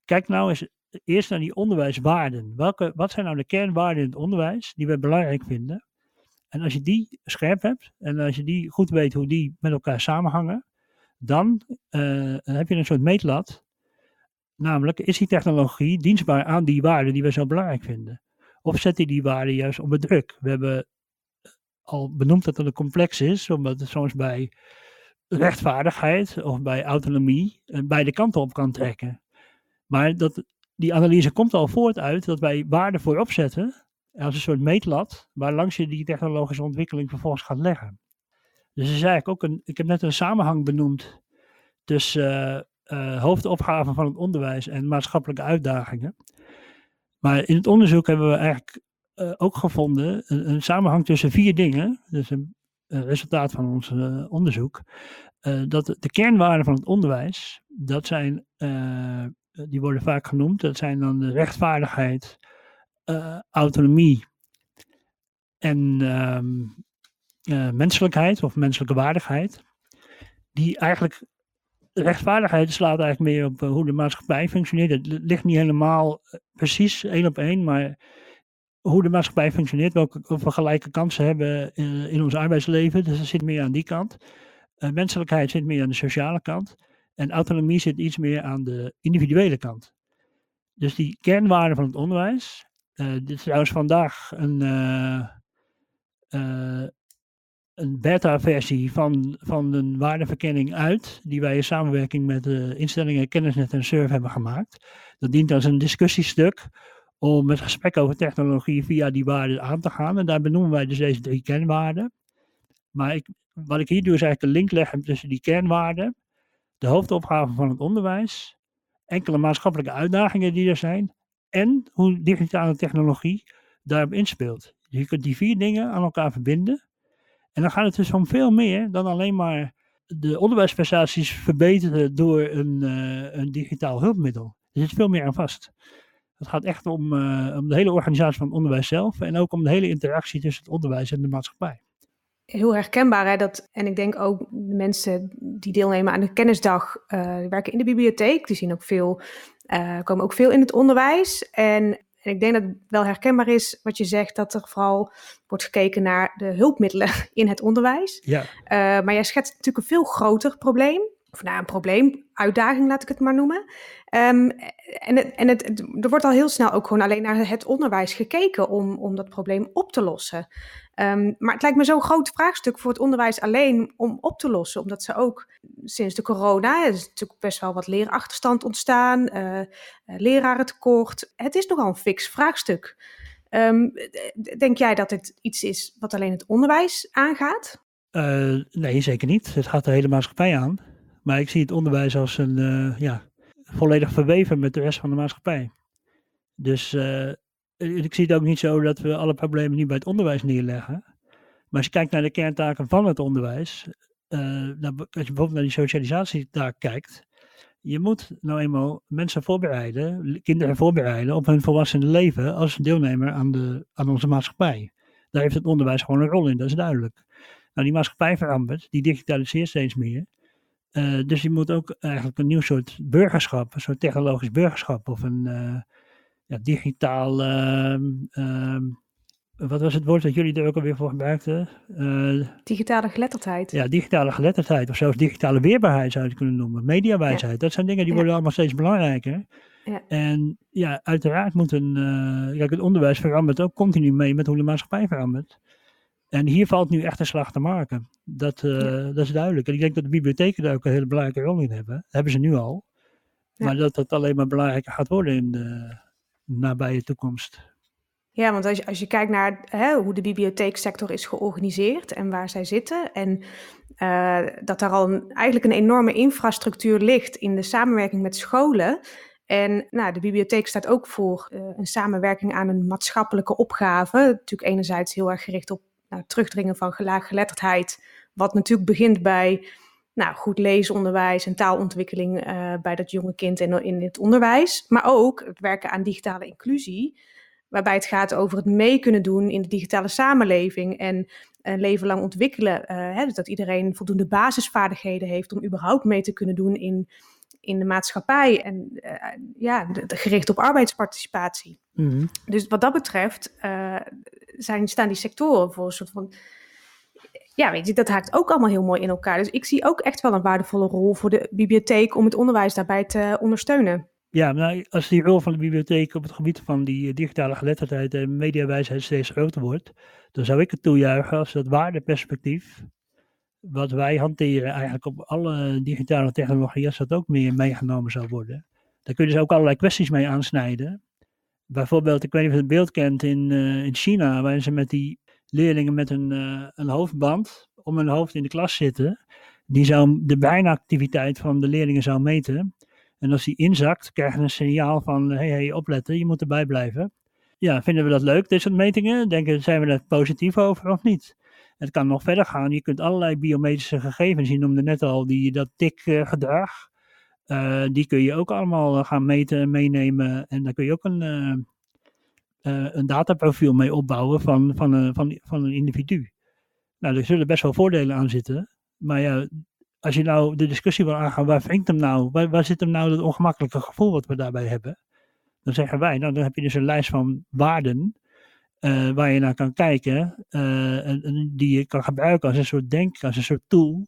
kijk nou eens eerst naar die onderwijswaarden. Welke, wat zijn nou de kernwaarden in het onderwijs die we belangrijk vinden? En als je die scherp hebt en als je die goed weet hoe die met elkaar samenhangen, dan uh, heb je een soort meetlat Namelijk, is die technologie dienstbaar aan die waarden die we zo belangrijk vinden? Of zet die die waarden juist onder druk? We hebben al benoemd dat het een complex is, omdat het soms bij rechtvaardigheid of bij autonomie eh, beide kanten op kan trekken. Maar dat, die analyse komt al voort uit dat wij waarden voorop zetten als een soort meetlat, waar langs je die technologische ontwikkeling vervolgens gaat leggen. Dus is eigenlijk ook een, ik heb net een samenhang benoemd tussen uh, uh, hoofdopgave van het onderwijs en maatschappelijke uitdagingen. Maar in het onderzoek hebben we eigenlijk uh, ook gevonden een, samenhang tussen vier dingen. Dus een, een resultaat van ons onderzoek. dat de kernwaarden van het onderwijs, dat zijn, die worden vaak genoemd, dat zijn dan de rechtvaardigheid, autonomie en ehm, menselijkheid of menselijke waardigheid. Die eigenlijk rechtvaardigheid slaat eigenlijk meer op eh, hoe de maatschappij functioneert. Het ligt niet helemaal eh, precies één op één, maar hoe de maatschappij functioneert, welke we gelijke kansen hebben in, ons arbeidsleven. Dus dat zit meer aan die kant. Menselijkheid zit meer aan de sociale kant. En autonomie zit iets meer aan de individuele kant. Dus die kernwaarden van het onderwijs. Uh, dit is trouwens vandaag een, uh, een beta-versie van, van een waardeverkenning uit, die wij in samenwerking met de instellingen Kennisnet en Surf hebben gemaakt. Dat dient als een discussiestuk om met gesprek over technologie via die waarden aan te gaan. En daar benoemen wij dus deze drie kernwaarden. Maar ik, wat ik hier doe is eigenlijk een link leggen tussen die kernwaarden, de hoofdopgave van het onderwijs, enkele maatschappelijke uitdagingen die er zijn en hoe digitale technologie daarop inspeelt. Dus je kunt die vier dingen aan elkaar verbinden en dan gaat het dus om veel meer dan alleen maar de onderwijsprestaties verbeteren door een, uh, een digitaal hulpmiddel. Er zit veel meer aan vast. Het gaat echt om, uh, om de hele organisatie van het onderwijs zelf en ook om de hele interactie tussen het onderwijs en de maatschappij. Heel herkenbaar, hè? Dat, en ik denk ook de mensen die deelnemen aan de kennisdag, uh, die werken in de bibliotheek, die zien ook veel, komen ook veel in het onderwijs. En en ik denk dat het wel herkenbaar is wat je zegt, dat er vooral wordt gekeken naar de hulpmiddelen in het onderwijs. Ja. Uh, maar jij schetst natuurlijk een veel groter probleem. Of nou, een probleem, uitdaging laat ik het maar noemen. Um, en het, en het, er wordt al heel snel ook gewoon alleen naar het onderwijs gekeken om, om dat probleem op te lossen. Um, maar het lijkt me zo'n groot vraagstuk voor het onderwijs alleen om op te lossen. Omdat ze ook sinds de corona, is natuurlijk best wel wat leerachterstand ontstaan, uh, lerarentekort. Het is nogal een fix vraagstuk. Um, denk jij dat het iets is wat alleen het onderwijs aangaat? Nee, zeker niet. Het gaat de hele maatschappij aan. Maar ik zie het onderwijs als een, ja, volledig verweven met de rest van de maatschappij. Dus ik zie het ook niet zo dat we alle problemen nu bij het onderwijs neerleggen. Maar als je kijkt naar de kerntaken van het onderwijs, uh, nou, als je bijvoorbeeld naar die socialisatietaak kijkt, je moet nou eenmaal mensen voorbereiden, kinderen voorbereiden op hun volwassen leven als deelnemer aan, de, aan onze maatschappij. Daar heeft het onderwijs gewoon een rol in, dat is duidelijk. Nou, die maatschappij verandert, die digitaliseert steeds meer. Uh, dus je moet ook eigenlijk een nieuw soort burgerschap, een soort technologisch burgerschap of een uh, ja, digitaal. Uh, wat was het woord dat jullie er ook alweer voor gebruikten? Uh, digitale geletterdheid. Ja, digitale geletterdheid of zelfs digitale weerbaarheid zou je het kunnen noemen. Mediawijsheid, ja. dat zijn dingen die worden allemaal steeds belangrijker. Ja. En ja, uiteraard moet een, kijk, het onderwijs verandert ook continu mee met hoe de maatschappij verandert. En hier valt nu echt een slag te maken. Dat, uh, dat is duidelijk. En ik denk dat de bibliotheken daar ook een hele belangrijke rol in hebben. Dat hebben ze nu al. Ja. Maar dat dat alleen maar belangrijker gaat worden in de nabije toekomst. Ja, want als je, als je kijkt naar hè, hoe de bibliotheeksector is georganiseerd en waar zij zitten. En uh, dat daar al eigenlijk een enorme infrastructuur ligt in de samenwerking met scholen. En nou, de bibliotheek staat ook voor uh, een samenwerking aan een maatschappelijke opgave. Natuurlijk enerzijds heel erg gericht op nou, terugdringen van geletterdheid. Wat natuurlijk begint bij nou, goed leesonderwijs en taalontwikkeling uh, bij dat jonge kind in, in het onderwijs. Maar ook het werken aan digitale inclusie. Waarbij het gaat over het mee kunnen doen in de digitale samenleving. En een leven lang ontwikkelen. Uh, hè, dus dat iedereen voldoende basisvaardigheden heeft om überhaupt mee te kunnen doen in, in de maatschappij. En uh, ja, de, de gericht op arbeidsparticipatie. Mm -hmm. Dus wat dat betreft zijn, staan die sectoren voor een soort van. Ja, weet je, dat haakt ook allemaal heel mooi in elkaar. Dus ik zie ook echt wel een waardevolle rol voor de bibliotheek om het onderwijs daarbij te ondersteunen. Ja, als die rol van de bibliotheek op het gebied van die digitale geletterdheid en mediawijsheid steeds groter wordt, dan zou ik het toejuichen als dat waardeperspectief, wat wij hanteren eigenlijk op alle digitale technologieën, als dat ook meer meegenomen zou worden. Daar kun je dus ook allerlei kwesties mee aansnijden. Bijvoorbeeld, ik weet niet of je het beeld kent in, uh, in China, waarin ze met die leerlingen met een, uh, een hoofdband om hun hoofd in de klas zitten. Die zou de breinactiviteit van de leerlingen zou meten. En als die inzakt, krijgen een signaal van, hé, hey, hey, opletten, je moet erbij blijven. Ja, vinden we dat leuk, dit soort metingen? Denken, zijn we er positief over of niet? Het kan nog verder gaan. Je kunt allerlei biometrische gegevens, je noemde net al die, dat tikgedrag. Uh, die kun je ook allemaal gaan meten en meenemen. En daar kun je ook een, een dataprofiel mee opbouwen van, van, een, van, van een individu. Nou, er zullen best wel voordelen aan zitten. Maar ja, als je nou de discussie wil aangaan, waar wringt hem nou? Waar, waar zit hem nou dat ongemakkelijke gevoel wat we daarbij hebben? Dan zeggen wij, nou dan heb je dus een lijst van waarden waar je naar kan kijken. En, die je kan gebruiken als een soort denk, als een soort tool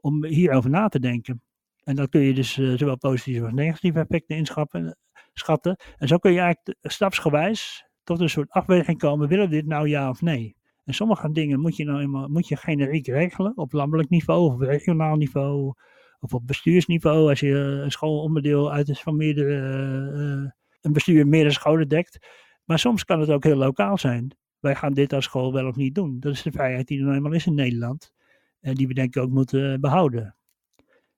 om hierover na te denken. En dan kun je dus zowel positieve als negatieve effecten inschatten. Schatten. En zo kun je eigenlijk stapsgewijs tot een soort afweging komen. Willen we dit nou ja of nee? En sommige dingen moet je nou eenmaal moet je generiek regelen. Op landelijk niveau of regionaal niveau. Of op bestuursniveau. Als je een schoolonderdeel uit is van meerdere, uh, een bestuur meerdere scholen dekt. Maar soms kan het ook heel lokaal zijn. Wij gaan dit als school wel of niet doen. Dat is de vrijheid die er nou eenmaal is in Nederland. En die we denk ik ook moeten behouden.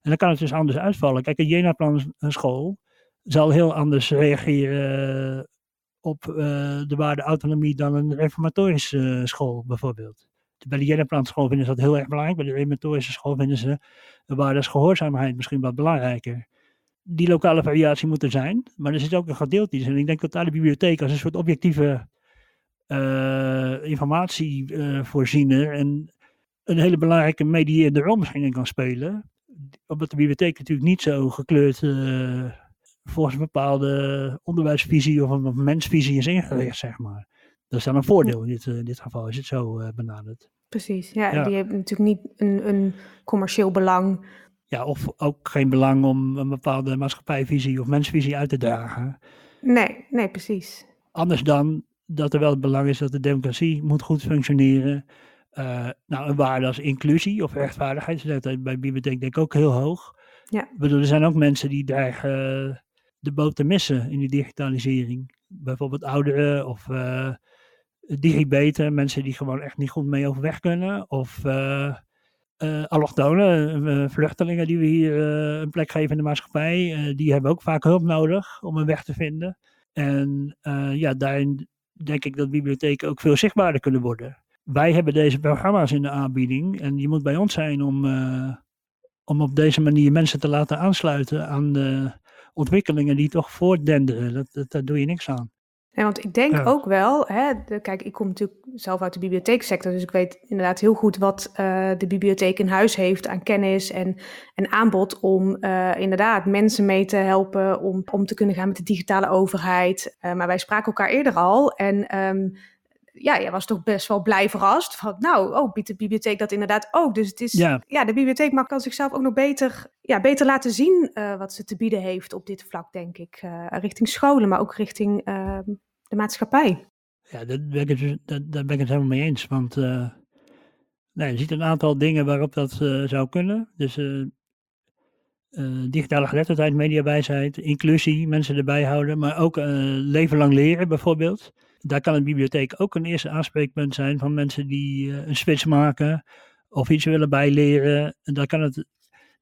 En dan kan het dus anders uitvallen. Kijk, een Jena-plan school zal heel anders reageren op uh, de waarde autonomie dan een reformatorische uh, school bijvoorbeeld. Bij de Jena-plan school vinden ze dat heel erg belangrijk. Bij de reformatorische school vinden ze de waarde gehoorzaamheid misschien wat belangrijker. Die lokale variatie moet er zijn, maar er zit ook een gedeelte in. En ik denk dat daar de bibliotheek als een soort objectieve uh, informatievoorziener en een hele belangrijke medierende rol misschien in kan spelen omdat de bibliotheek natuurlijk niet zo gekleurd volgens een bepaalde onderwijsvisie of een mensvisie is ingericht, zeg maar. Dat is dan een voordeel in dit, uh, in dit geval, is het zo uh, benaderd. Precies, ja, ja. die hebben natuurlijk niet een, een commercieel belang. Ja, of ook geen belang om een bepaalde maatschappijvisie of mensvisie uit te dragen. Nee, nee, precies. Anders dan dat er wel het belang is dat de democratie moet goed functioneren. Uh, nou, een waarde als inclusie of rechtvaardigheid, dat is bij bibliotheek denk ik ook heel hoog. Ja. Ik bedoel, er zijn ook mensen die dreigen uh, de boot te missen in die digitalisering. Bijvoorbeeld ouderen of uh, digibeten, mensen die gewoon echt niet goed mee overweg kunnen. Of uh, allochtonen, vluchtelingen die we hier een plek geven in de maatschappij, die hebben ook vaak hulp nodig om een weg te vinden. En ja, daarin denk ik dat bibliotheken ook veel zichtbaarder kunnen worden. Wij hebben deze programma's in de aanbieding en je moet bij ons zijn om, om op deze manier mensen te laten aansluiten aan de ontwikkelingen die toch voortdenderen. Dat, dat, daar doe je niks aan. Ja, want ik denk ook wel, hè, kijk, ik kom natuurlijk zelf uit de bibliotheeksector, dus ik weet inderdaad heel goed wat uh, de bibliotheek in huis heeft aan kennis en, en aanbod om uh, inderdaad mensen mee te helpen om, om te kunnen gaan met de digitale overheid. Uh, maar wij spraken elkaar eerder al en um, ja, jij was toch best wel blij verrast. Van, nou, oh, biedt de bibliotheek dat inderdaad ook. Dus het is, ja, ja de bibliotheek mag kan zichzelf ook nog beter, ja, beter laten zien uh, wat ze te bieden heeft op dit vlak, denk ik. Uh, richting scholen, maar ook richting uh, de maatschappij. Ja, dat ben ik het, daar ben ik het helemaal mee eens. Want uh, nee, je ziet een aantal dingen waarop dat zou kunnen. Dus digitale geletterdheid, mediawijsheid, inclusie, mensen erbij houden. Maar ook leven lang leren bijvoorbeeld daar kan een bibliotheek ook een eerste aanspreekpunt zijn van mensen die uh, een switch maken of iets willen bijleren. En daar kan het,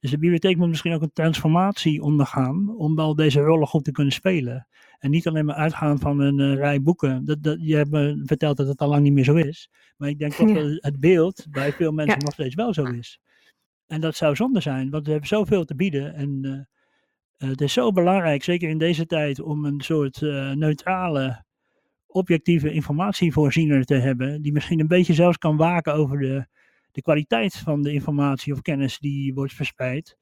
dus de bibliotheek moet misschien ook een transformatie ondergaan om al deze rollen goed te kunnen spelen. En niet alleen maar uitgaan van een uh, rij boeken. Dat, dat, je hebt me verteld dat het al lang niet meer zo is. Maar ik denk dat het beeld bij veel mensen nog steeds wel zo is. En dat zou zonde zijn, want we hebben zoveel te bieden. En uh, het is zo belangrijk, zeker in deze tijd, om een soort neutrale objectieve informatievoorziener te hebben, die misschien een beetje zelfs kan waken over de, de kwaliteit van de informatie of kennis die wordt verspreid.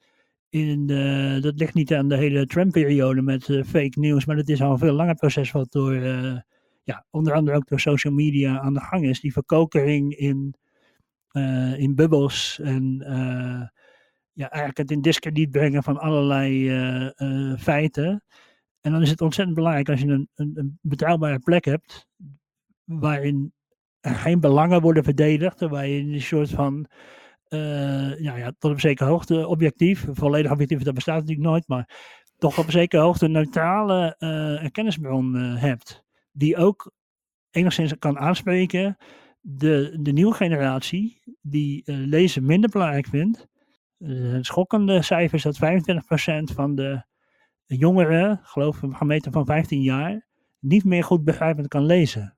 In de, dat ligt niet aan de hele Trump-periode met uh, fake news, maar dat is al een veel langer proces wat door, uh, ja, onder andere ook door social media aan de gang is. Die verkokering in, in bubbels en ja, eigenlijk het in discrediet brengen van allerlei feiten. En dan is het ontzettend belangrijk als je een, een, betrouwbare plek hebt, waarin geen belangen worden verdedigd, waar je een soort van, ja, ja, tot op zekere hoogte objectief, volledig objectief, dat bestaat natuurlijk nooit, maar toch op zekere hoogte een neutrale kennisbron uh, hebt, die ook enigszins kan aanspreken de, de nieuwe generatie, die lezen minder belangrijk vindt. schokkende cijfers dat 25% van de jongeren, geloof ik, gemeten van 15 jaar, niet meer goed begrijpend kan lezen.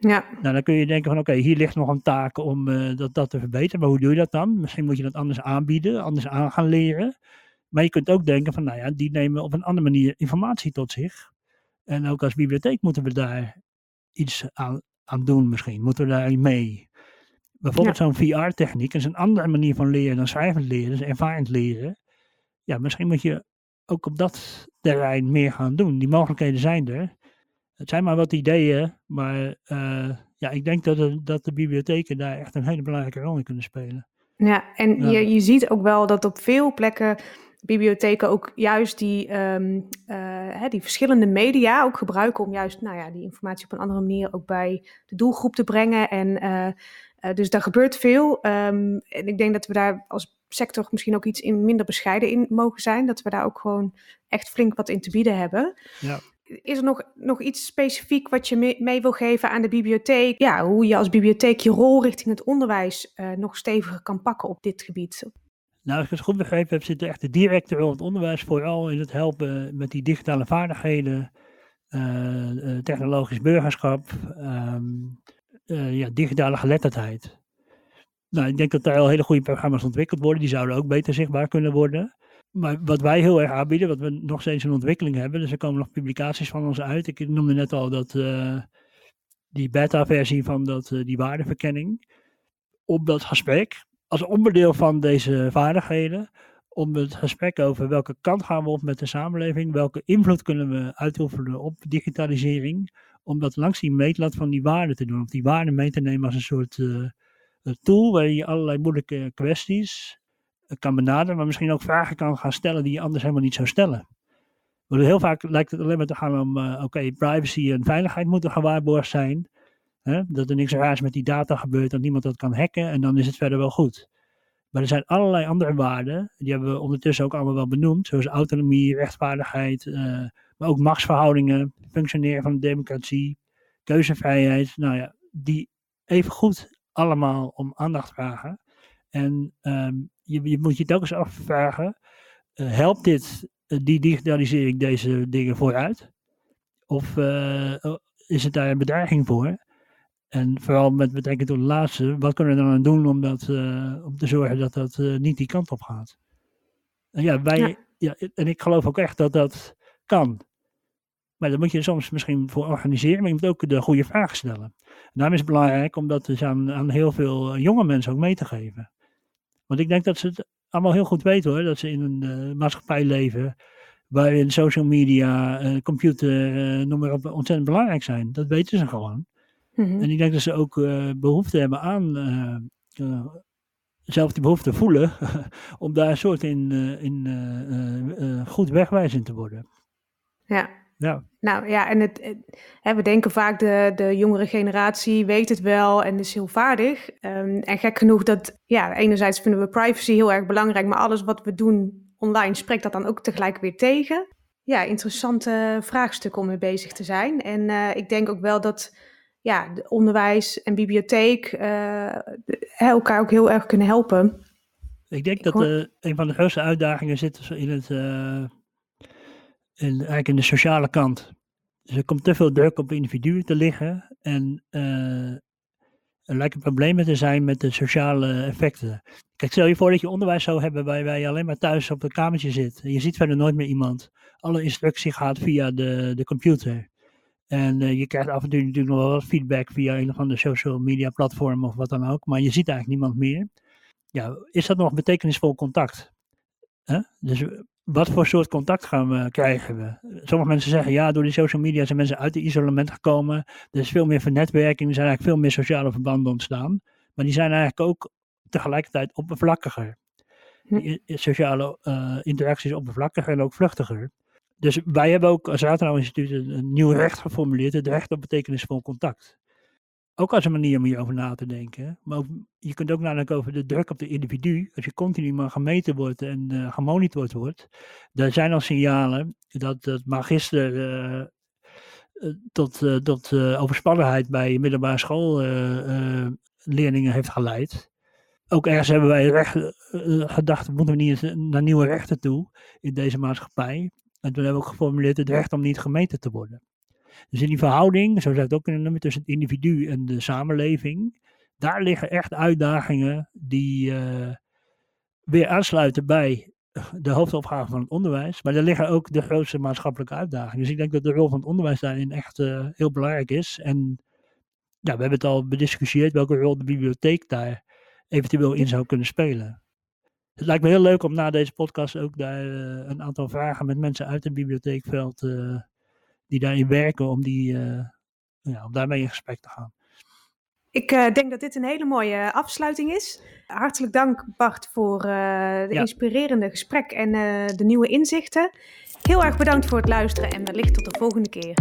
Ja. Nou, dan kun je denken van oké, hier ligt nog een taak om uh, dat, dat te verbeteren. Maar hoe doe je dat dan? Misschien moet je dat anders aanbieden, anders aan gaan leren. Maar je kunt ook denken van nou ja, die nemen op een andere manier informatie tot zich. En ook als bibliotheek moeten we daar iets aan, aan doen misschien. Moeten we daar mee. Bijvoorbeeld zo'n VR-techniek is een andere manier van leren dan schrijvend leren, dus ervarend leren. Ja, misschien moet je ook op dat terrein meer gaan doen. Die mogelijkheden zijn er. Het zijn maar wat ideeën, maar uh, ja, ik denk dat, de, dat de bibliotheken daar echt een hele belangrijke rol in kunnen spelen. Ja, en Je, je ziet ook wel dat op veel plekken bibliotheken ook juist die, um, uh, hè, die verschillende media ook gebruiken om juist nou ja, die informatie op een andere manier ook bij de doelgroep te brengen. En uh, dus daar gebeurt veel. Um, en ik denk dat we daar als sector misschien ook iets in minder bescheiden in mogen zijn. Dat we daar ook gewoon echt flink wat in te bieden hebben. Ja. Is er nog, nog iets specifiek wat je mee, mee, wil geven aan de bibliotheek? Ja, hoe je als bibliotheek je rol richting het onderwijs uh, nog steviger kan pakken op dit gebied? Nou, als ik het goed begrepen heb, zit echt de directe rol het onderwijs vooral in het helpen met die digitale vaardigheden, uh, technologisch burgerschap, um, ja, digitale geletterdheid nou, ik denk dat daar al hele goede programma's ontwikkeld worden. Die zouden ook beter zichtbaar kunnen worden. Maar wat wij heel erg aanbieden, wat we nog steeds in ontwikkeling hebben, dus er komen nog publicaties van ons uit. Ik noemde net al dat uh, die beta-versie van dat, uh, die waardeverkenning. Op dat gesprek, als onderdeel van deze vaardigheden, om het gesprek over welke kant gaan we op met de samenleving, welke invloed kunnen we uitoefenen op digitalisering, om dat langs die meetlat van die waarden te doen, of die waarden mee te nemen als een soort uh, tool waar je allerlei moeilijke kwesties eh, kan benaderen, maar misschien ook vragen kan gaan stellen die je anders helemaal niet zou stellen. Want heel vaak lijkt het alleen maar te gaan om, uh, oké, privacy en veiligheid moeten gewaarborgd zijn. Hè? Dat er niks raars met die data gebeurt, dat niemand dat kan hacken en dan is het verder wel goed. Maar er zijn allerlei andere waarden, die hebben we ondertussen ook allemaal wel benoemd, zoals autonomie, rechtvaardigheid, uh, maar ook machtsverhoudingen, functioneren van de democratie, keuzevrijheid. Nou ja, die even goed allemaal om aandacht vragen. En ehm, je, je moet je telkens afvragen, uh, helpt dit, die digitalisering deze dingen vooruit? Of is het daar een bedreiging voor? En vooral met betrekking tot de laatste, wat kunnen we dan aan doen om, dat, om te zorgen dat dat niet die kant op gaat? En ja, wij, ja. en ik geloof ook echt dat dat kan. Maar daar moet je soms misschien voor organiseren, maar je moet ook de goede vragen stellen. En daarom is het belangrijk om dat dus aan, aan heel veel jonge mensen ook mee te geven. Want ik denk dat ze het allemaal heel goed weten hoor, dat ze in een uh, maatschappij leven waarin social media, uh, computer, uh, noem maar op, ontzettend belangrijk zijn. Dat weten ze gewoon. Mm -hmm. En ik denk dat ze ook behoefte hebben aan zelf die behoefte voelen om daar een soort in, in goed wegwijzend te worden. Ja, ja. Nou ja, en het, hè, we denken vaak de, de jongere generatie weet het wel en is heel vaardig. Um, en gek genoeg dat, ja, enerzijds vinden we privacy heel erg belangrijk, maar alles wat we doen online spreekt dat dan ook tegelijk weer tegen. Ja, interessante vraagstukken om mee bezig te zijn. En uh, ik denk ook wel dat ja, de onderwijs en bibliotheek uh, elkaar ook heel erg kunnen helpen. Ik denk dat uh, een van de grootste uitdagingen zit in het eigenlijk in de sociale kant. Dus er komt te veel druk op individuen te liggen en uh, er lijken problemen te zijn met de sociale effecten. Kijk, stel je voor dat je onderwijs zou hebben waarbij je alleen maar thuis op een kamertje zit. Je ziet verder nooit meer iemand. Alle instructie gaat via de, de computer. En uh, je krijgt af en toe natuurlijk nog wel wat feedback via een of andere social media platform of wat dan ook. Maar je ziet eigenlijk niemand meer. Ja, is dat nog betekenisvol contact? Dus wat voor soort contact gaan we, krijgen? Sommige mensen zeggen, ja, door die social media zijn mensen uit het isolement gekomen. Er is veel meer vernetwerking, er zijn eigenlijk veel meer sociale verbanden ontstaan. Maar die zijn eigenlijk ook tegelijkertijd oppervlakkiger. Hm. Die sociale uh, interactie is oppervlakkiger en ook vluchtiger. Dus wij hebben ook als Ratenau Instituut een, een nieuw recht geformuleerd, het recht op betekenisvol contact ook als een manier om hierover na te denken. Maar je kunt ook nadenken over de druk op de individu. Als je continu maar gemeten wordt en uh, gemonitord wordt. Er zijn al signalen dat het magister uh, tot, uh, tot overspannenheid bij middelbare schoolleerlingen heeft geleid. Ook ergens hebben wij recht, gedacht, moeten we niet naar nieuwe rechten toe in deze maatschappij. En toen hebben we ook geformuleerd het recht om niet gemeten te worden. Dus in die verhouding, zo zou het ook kunnen noemen, tussen het individu en de samenleving, daar liggen echt uitdagingen die uh, weer aansluiten bij de hoofdopgave van het onderwijs. Maar daar liggen ook de grootste maatschappelijke uitdagingen. Dus ik denk dat de rol van het onderwijs daarin echt uh, heel belangrijk is. En ja, we hebben het al bediscussieerd welke rol de bibliotheek daar eventueel in zou kunnen spelen. Het lijkt me heel leuk om na deze podcast ook daar uh, een aantal vragen met mensen uit het bibliotheekveld die daarin werken om, die, uh, ja, om daarmee in gesprek te gaan. Ik uh, denk dat dit een hele mooie afsluiting is. Hartelijk dank Bart voor uh, ja. inspirerende gesprek en de nieuwe inzichten. Heel erg bedankt voor het luisteren en wellicht tot de volgende keer.